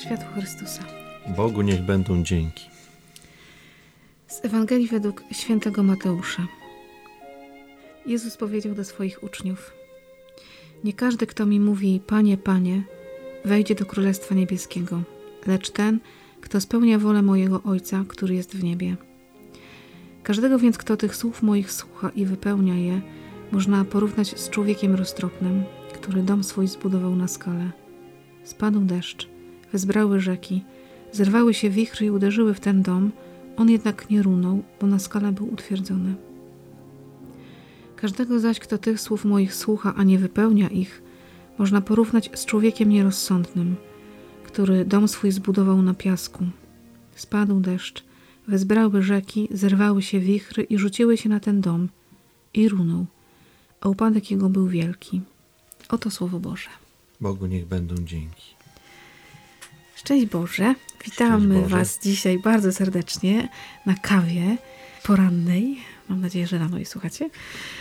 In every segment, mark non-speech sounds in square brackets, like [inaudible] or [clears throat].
Światło Chrystusa. Bogu niech będą dzięki. Z Ewangelii według świętego Mateusza. Jezus powiedział do swoich uczniów: Nie każdy, kto mi mówi: Panie, Panie, wejdzie do Królestwa Niebieskiego, lecz ten, kto spełnia wolę mojego Ojca, który jest w niebie. Każdego więc, kto tych słów moich słucha i wypełnia je, można porównać z człowiekiem roztropnym, który dom swój zbudował na skale. Spadł deszcz, wezbrały rzeki, zerwały się wichry i uderzyły w ten dom, on jednak nie runął, bo na skale był utwierdzony. Każdego zaś, kto tych słów moich słucha, a nie wypełnia ich, można porównać z człowiekiem nierozsądnym, który dom swój zbudował na piasku. Spadł deszcz, wezbrały rzeki, zerwały się wichry i rzuciły się na ten dom i runął, a upadek jego był wielki. Oto słowo Boże. Bogu niech będą dzięki. Szczęść Boże. Witamy Szczęść Boże. Was dzisiaj bardzo serdecznie na kawie porannej. Mam nadzieję, że rano jej słuchacie.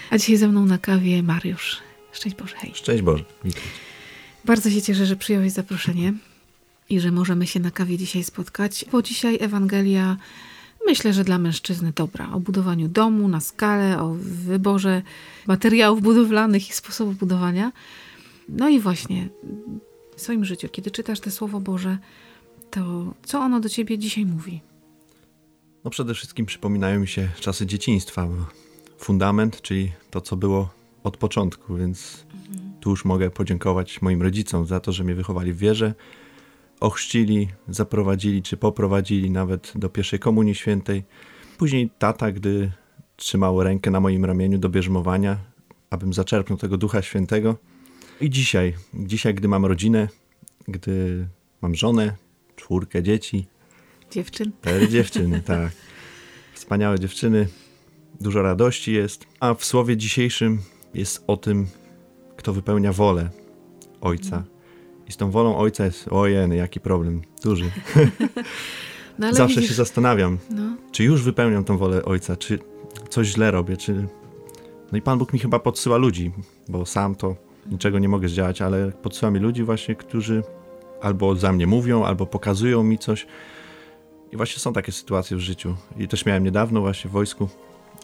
A dzisiaj ze mną na kawie Mariusz. Szczęść Boże, hej. Szczęść Boże. Witaj. Bardzo się cieszę, że przyjąłeś zaproszenie i że możemy się na kawie dzisiaj spotkać, bo dzisiaj Ewangelia myślę, że dla mężczyzny dobra. O budowaniu domu na skalę, o wyborze materiałów budowlanych i sposobu budowania. No i właśnie w swoim życiu, kiedy czytasz te Słowo Boże, to co ono do ciebie dzisiaj mówi? No przede wszystkim przypominają mi się czasy dzieciństwa. Fundament, czyli to, co było od początku, więc tu już mogę podziękować moim rodzicom za to, że mnie wychowali w wierze, ochrzcili, zaprowadzili czy poprowadzili nawet do pierwszej komunii świętej. Później tata, gdy trzymał rękę na moim ramieniu do bierzmowania, abym zaczerpnął tego Ducha Świętego. I dzisiaj, dzisiaj, gdy mam rodzinę, gdy mam żonę, czwórkę dzieci, Dziewczyn? Cztery dziewczyny, [laughs] tak. Wspaniałe dziewczyny, dużo radości jest. A w słowie dzisiejszym jest o tym, kto wypełnia wolę Ojca. I z tą wolą Ojca jest, ojej, jaki problem, duży. [laughs] No Zawsze widzisz, się zastanawiam, no, czy już wypełniam tą wolę Ojca, czy coś źle robię, czy... No i Pan Bóg mi chyba podsyła ludzi, bo sam to niczego nie mogę zdziałać, ale podsyła mi ludzi właśnie, którzy albo za mnie mówią, albo pokazują mi coś. I właśnie są takie sytuacje w życiu. I też miałem niedawno właśnie w wojsku,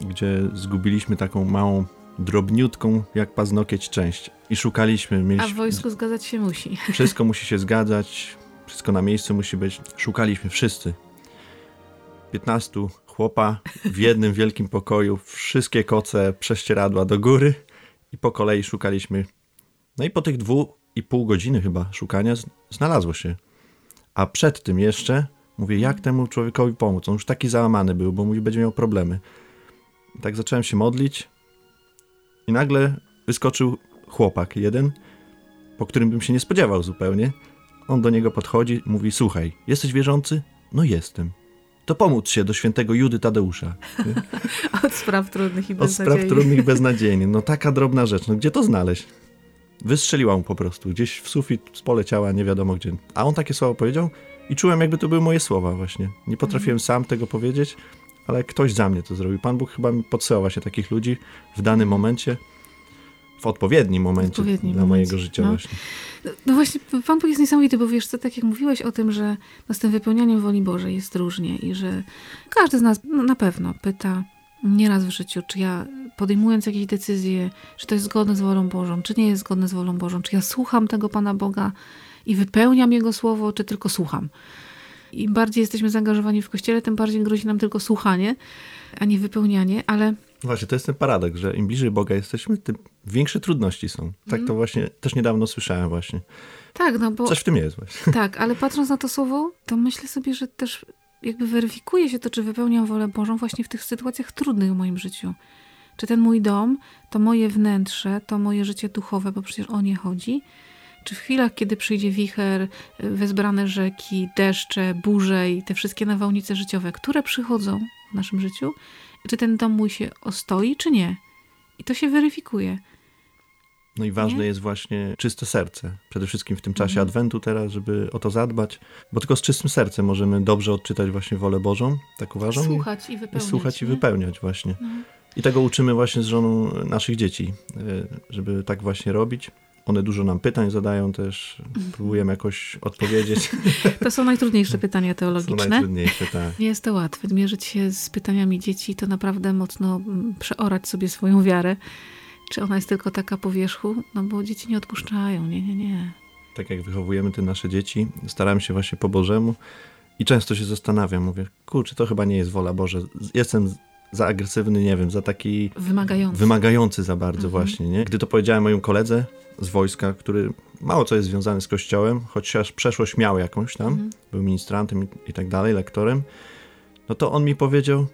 gdzie zgubiliśmy taką małą, drobniutką, jak paznokieć część. I szukaliśmy, a w mieliśmy... wojsku zgadzać się musi. [laughs] Wszystko musi się zgadzać, wszystko na miejscu musi być. Szukaliśmy wszyscy. 15 chłopa w jednym wielkim pokoju, wszystkie koce, prześcieradła do góry i po kolei szukaliśmy. No i po tych dwóch i pół godziny chyba szukania znalazło się. A przed tym jeszcze mówię, jak temu człowiekowi pomóc? On już taki załamany był, bo mówi, będzie miał problemy. I tak zacząłem się modlić i nagle wyskoczył chłopak jeden, po którym bym się nie spodziewał zupełnie. On do niego podchodzi, mówi: Słuchaj, jesteś wierzący? No jestem. To pomóc się do świętego Judy Tadeusza. [laughs] Od spraw trudnych i Od spraw [laughs] beznadziejnych. trudnych beznadziejnie. No taka drobna rzecz. No gdzie to znaleźć? Wystrzeliła mu po prostu. Gdzieś w sufit poleciała, nie wiadomo gdzie. A on takie słowa powiedział i czułem, jakby to były moje słowa właśnie. Nie potrafiłem sam tego powiedzieć, ale ktoś za mnie to zrobił. Pan Bóg chyba mi podsyłał właśnie takich ludzi w danym momencie, w odpowiednim momencie odpowiednim dla momencie, mojego życia no. właśnie. No właśnie, Pan Bóg jest niesamowity, bo wiesz co, tak jak mówiłeś o tym, że no z tym wypełnianiem woli Bożej jest różnie i że każdy z nas no, na pewno pyta nieraz w życiu, czy ja podejmując jakieś decyzje, czy to jest zgodne z wolą Bożą, czy nie jest zgodne z wolą Bożą, czy ja słucham tego Pana Boga i wypełniam Jego słowo, czy tylko słucham. Im bardziej jesteśmy zaangażowani w Kościele, tym bardziej grozi nam tylko słuchanie, a nie wypełnianie, ale Właśnie, to jest ten paradoks, że im bliżej Boga jesteśmy, tym większe trudności są. Tak Mhm. to właśnie też niedawno słyszałem właśnie. tak, no bo... Coś w tym jest właśnie. Tak, ale patrząc na to słowo, to myślę sobie, że też jakby weryfikuje się to, czy wypełniam wolę Bożą właśnie w tych sytuacjach trudnych w moim życiu. Czy ten mój dom, to moje wnętrze, to moje życie duchowe, bo przecież o nie chodzi. Czy w chwilach, kiedy przyjdzie wicher, wezbrane rzeki, deszcze, burze i te wszystkie nawałnice życiowe, które przychodzą w naszym życiu, czy ten dom mój się ostoi, czy nie? I to się weryfikuje. No i ważne Nie? jest właśnie czyste serce. Przede wszystkim w tym czasie Mhm. Adwentu teraz, żeby o to zadbać, bo tylko z czystym sercem możemy dobrze odczytać właśnie wolę Bożą, tak uważam. i- Słuchać i I wypełniać. słuchać i nie? wypełniać właśnie. No. I tego uczymy właśnie z żoną naszych dzieci, y, żeby tak właśnie robić. One dużo nam pytań zadają też, Mhm. próbujemy jakoś odpowiedzieć. [laughs] To są najtrudniejsze pytania Są teologiczne. najtrudniejsze, tak. Nie jest to łatwe. Mierzyć się z pytaniami dzieci to naprawdę mocno mm, przeorać sobie swoją wiarę. Czy ona jest tylko taka po wierzchu? No bo dzieci nie odpuszczają. Nie, nie, nie. Tak jak wychowujemy te nasze dzieci, staramy się właśnie po Bożemu i często się zastanawiam, mówię, kurczę, to chyba nie jest wola Boża. Jestem za agresywny, nie wiem, za taki Wymagający. wymagający za bardzo Mhm. właśnie, nie? Gdy to powiedziałem mojemu koledze z wojska, który mało co jest związany z kościołem, chociaż przeszłość miał jakąś tam, Mhm. był ministrantem i, i tak dalej, lektorem, no to on mi powiedział,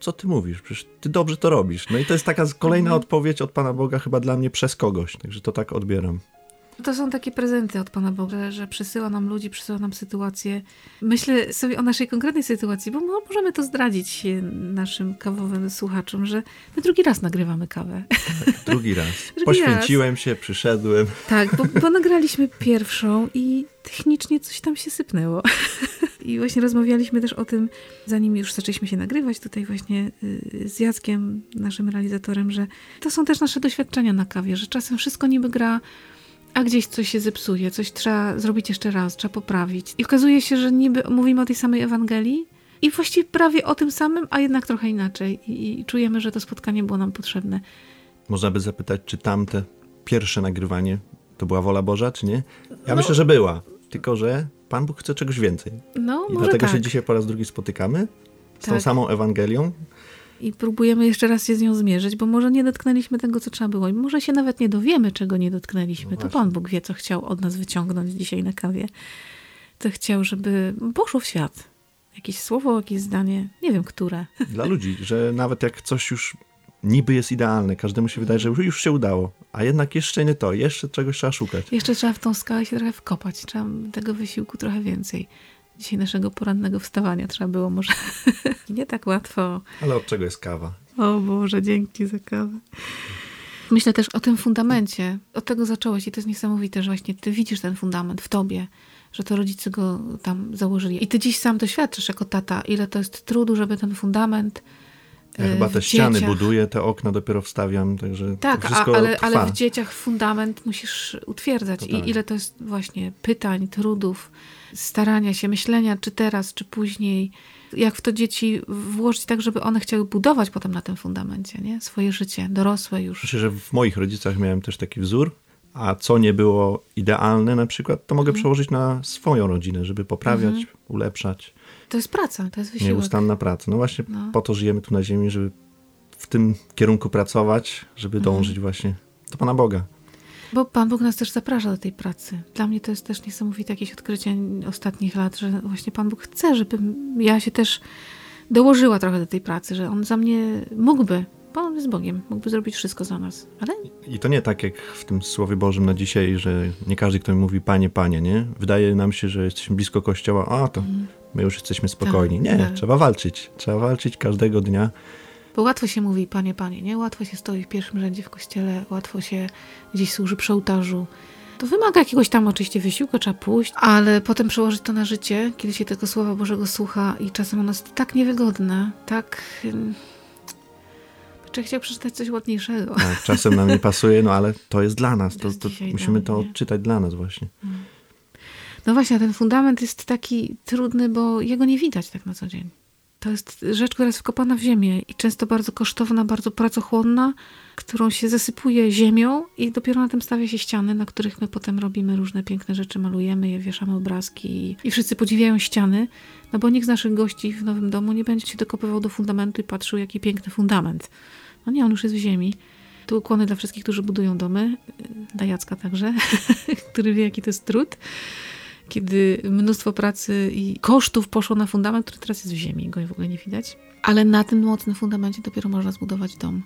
co ty mówisz, przecież ty dobrze to robisz. No i to jest taka kolejna Mhm. odpowiedź od Pana Boga chyba dla mnie przez kogoś, także to tak odbieram. To są takie prezenty od Pana Boga, że, że przysyła nam ludzi, przysyła nam sytuacje. Myślę sobie o naszej konkretnej sytuacji, bo mo- możemy to zdradzić naszym kawowym słuchaczom, że my drugi raz nagrywamy kawę. Drugi raz. [laughs] Drugi Poświęciłem się, przyszedłem. Tak, bo, bo [laughs] nagraliśmy pierwszą i technicznie coś tam się sypnęło. [laughs] I właśnie rozmawialiśmy też o tym, zanim już zaczęliśmy się nagrywać tutaj właśnie y, z Jackiem, naszym realizatorem, że to są też nasze doświadczenia na kawie, że czasem wszystko niby gra, a gdzieś coś się zepsuje, coś trzeba zrobić jeszcze raz, trzeba poprawić. I okazuje się, że niby mówimy o tej samej Ewangelii i właściwie prawie o tym samym, a jednak trochę inaczej. I, i czujemy, że to spotkanie było nam potrzebne. Można by zapytać, czy tamte pierwsze nagrywanie to była wola Boża, czy nie? Ja No. myślę, że była. Tylko, że Pan Bóg chce czegoś więcej. No, I może dlatego tak. się dzisiaj po raz drugi spotykamy z tą Tak. samą Ewangelią. I próbujemy jeszcze raz się z nią zmierzyć, bo może nie dotknęliśmy tego, co trzeba było. I może się nawet nie dowiemy, czego nie dotknęliśmy. No to. Pan Bóg wie, co chciał od nas wyciągnąć dzisiaj na kawie. To chciał, żeby poszło w świat. Jakieś słowo, jakieś zdanie, nie wiem, które. [laughs] Dla ludzi, że nawet jak coś już niby jest idealne, każdemu się wydaje, że już się udało, a jednak jeszcze nie to, jeszcze czegoś trzeba szukać. Jeszcze trzeba w tą skałę się trochę wkopać. Trzeba tego wysiłku trochę więcej. Dzisiaj naszego porannego wstawania trzeba było może [laughs] nie tak łatwo. Ale od czego jest kawa? O Boże, dzięki za kawę. Myślę też o tym fundamencie. Od tego zacząłeś i to jest niesamowite, że właśnie ty widzisz ten fundament w tobie, że to rodzice go tam założyli. I ty dziś sam doświadczysz jako tata, ile to jest trudu, żeby ten fundament Ja e, chyba te ściany dzieciach- buduję, te okna dopiero wstawiam, także Tak, to a, wszystko ale, trwa. ale w dzieciach fundament musisz utwierdzać. To tak. I ile to jest właśnie pytań, trudów, starania się, myślenia, czy teraz, czy później. Jak w to dzieci włożyć tak, żeby one chciały budować potem na tym fundamencie, nie? Swoje życie, dorosłe już. Myślę, że w moich rodzicach miałem też taki wzór, a co nie było idealne na przykład, to mogę Mhm. przełożyć na swoją rodzinę, żeby poprawiać, ulepszać. To jest praca, to jest wysiłek. Nieustanna praca. No właśnie No. po to żyjemy tu na ziemi, żeby w tym kierunku pracować, żeby Mhm. dążyć właśnie do Pana Boga. Bo Pan Bóg nas też zaprasza do tej pracy. Dla mnie to jest też niesamowite jakieś odkrycie ostatnich lat, że właśnie Pan Bóg chce, żebym ja się też dołożyła trochę do tej pracy, że On za mnie mógłby, bo On jest Bogiem, mógłby zrobić wszystko za nas. Ale I to nie tak jak w tym Słowie Bożym na dzisiaj, że nie każdy, kto mi mówi Panie, Panie, nie? Wydaje nam się, że jesteśmy blisko Kościoła, a to my już jesteśmy spokojni. Tak, Nie, tak. trzeba walczyć. Trzeba walczyć każdego dnia. Bo łatwo się mówi, panie, panie, nie? Łatwo się stoi w pierwszym rzędzie w kościele, łatwo się gdzieś służy przy ołtarzu. To wymaga jakiegoś tam oczywiście wysiłku, trzeba pójść, ale potem przełożyć to na życie, kiedy się tego Słowa Bożego słucha i czasem ono jest tak niewygodne, tak... Czy chciał przeczytać coś ładniejszego? Tak, czasem nam nie pasuje, no ale to jest dla nas. To To, musimy to odczytać dla nas właśnie. No właśnie, a ten fundament jest taki trudny, bo jego nie widać tak na co dzień. To jest rzecz, która jest wkopana w ziemię i często bardzo kosztowna, bardzo pracochłonna, którą się zasypuje ziemią i dopiero na tym stawia się ściany, na których my potem robimy różne piękne rzeczy, malujemy je, wieszamy obrazki i, i wszyscy podziwiają ściany, no bo nikt z naszych gości w nowym domu nie będzie się dokopywał do fundamentu i patrzył, jaki piękny fundament. No nie, on już jest w ziemi. Tu ukłony dla wszystkich, którzy budują domy, dla Jacka także, [laughs] który wie, jaki to jest trud kiedy mnóstwo pracy i kosztów poszło na fundament, który teraz jest w ziemi, go w ogóle nie widać. Ale na tym mocnym fundamencie dopiero można zbudować dom.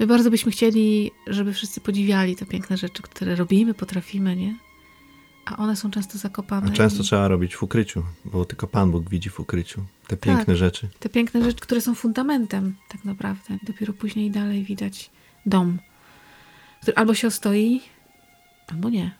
My bardzo byśmy chcieli, żeby wszyscy podziwiali te piękne rzeczy, które robimy, potrafimy, nie? A one są często zakopane. A często trzeba robić w ukryciu, bo tylko Pan Bóg widzi w ukryciu te piękne Tak. rzeczy. Te piękne rzeczy, które są fundamentem tak naprawdę. Dopiero później dalej widać dom. który albo się ostoi, albo nie.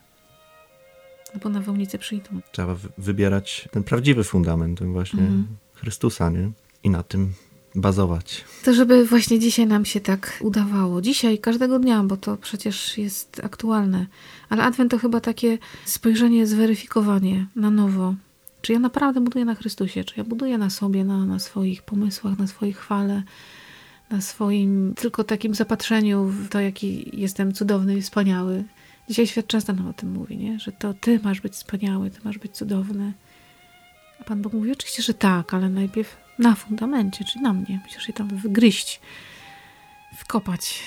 Albo nawałnice przyjdą. Trzeba wy- wybierać ten prawdziwy fundament, właśnie Mhm. Chrystusa, nie? I na tym bazować. To żeby właśnie dzisiaj nam się tak udawało. Dzisiaj, każdego dnia, bo to przecież jest aktualne. Ale Adwent to chyba takie spojrzenie, zweryfikowanie na nowo. Czy ja naprawdę buduję na Chrystusie? Czy ja buduję na sobie, na, na swoich pomysłach, na swojej chwale, na swoim tylko takim zapatrzeniu w to, jaki jestem cudowny i wspaniały? Dzisiaj świat często nam o tym mówi, nie? że to ty masz być wspaniały, ty masz być cudowny. A Pan Bóg mówi oczywiście, że tak, ale najpierw na fundamencie, czyli na mnie. Musisz się tam wygryźć, wkopać.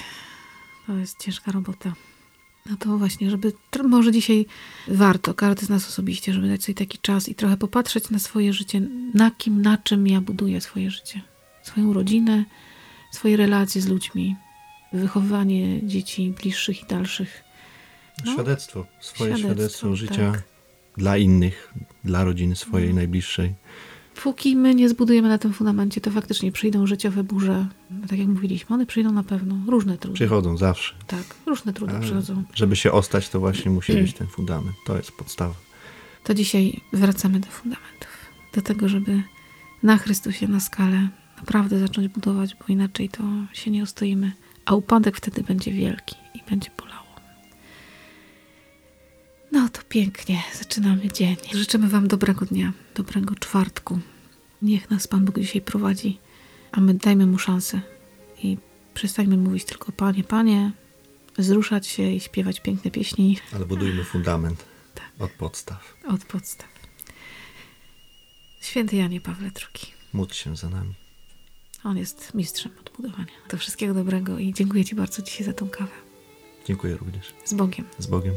To jest ciężka robota. No to właśnie, żeby może dzisiaj warto, każdy z nas osobiście, żeby dać sobie taki czas i trochę popatrzeć na swoje życie, na kim, na czym ja buduję swoje życie. Swoją rodzinę, swoje relacje z ludźmi, wychowywanie dzieci bliższych i dalszych. No. Świadectwo, swoje Świadectwo, świadectwo, życia tak. dla innych, dla rodziny swojej Mm. najbliższej. Póki my nie zbudujemy na tym fundamencie, to faktycznie przyjdą życiowe burze. Tak jak mówiliśmy, one przyjdą na pewno. Różne trudy. Przychodzą zawsze. Tak, różne trudy A przychodzą. Żeby się ostać, to właśnie [clears throat] musi być ten fundament. To jest podstawa. To dzisiaj wracamy do fundamentów. Do tego, żeby na Chrystusie, na skalę naprawdę zacząć budować, bo inaczej to się nie ostoimy. A upadek wtedy będzie wielki i będzie bolało. Pięknie, zaczynamy dzień. Życzymy Wam dobrego dnia, dobrego czwartku. Niech nas Pan Bóg dzisiaj prowadzi, a my dajmy Mu szansę i przestańmy mówić tylko Panie, Panie, wzruszać się i śpiewać piękne pieśni Ale budujmy fundament Tak. od podstaw. od podstaw. Święty Janie Pawle II. Módl się za nami. On jest mistrzem odbudowania. To wszystkiego dobrego i dziękuję Ci bardzo dzisiaj za tą kawę. Dziękuję również. Z Bogiem. Z Bogiem.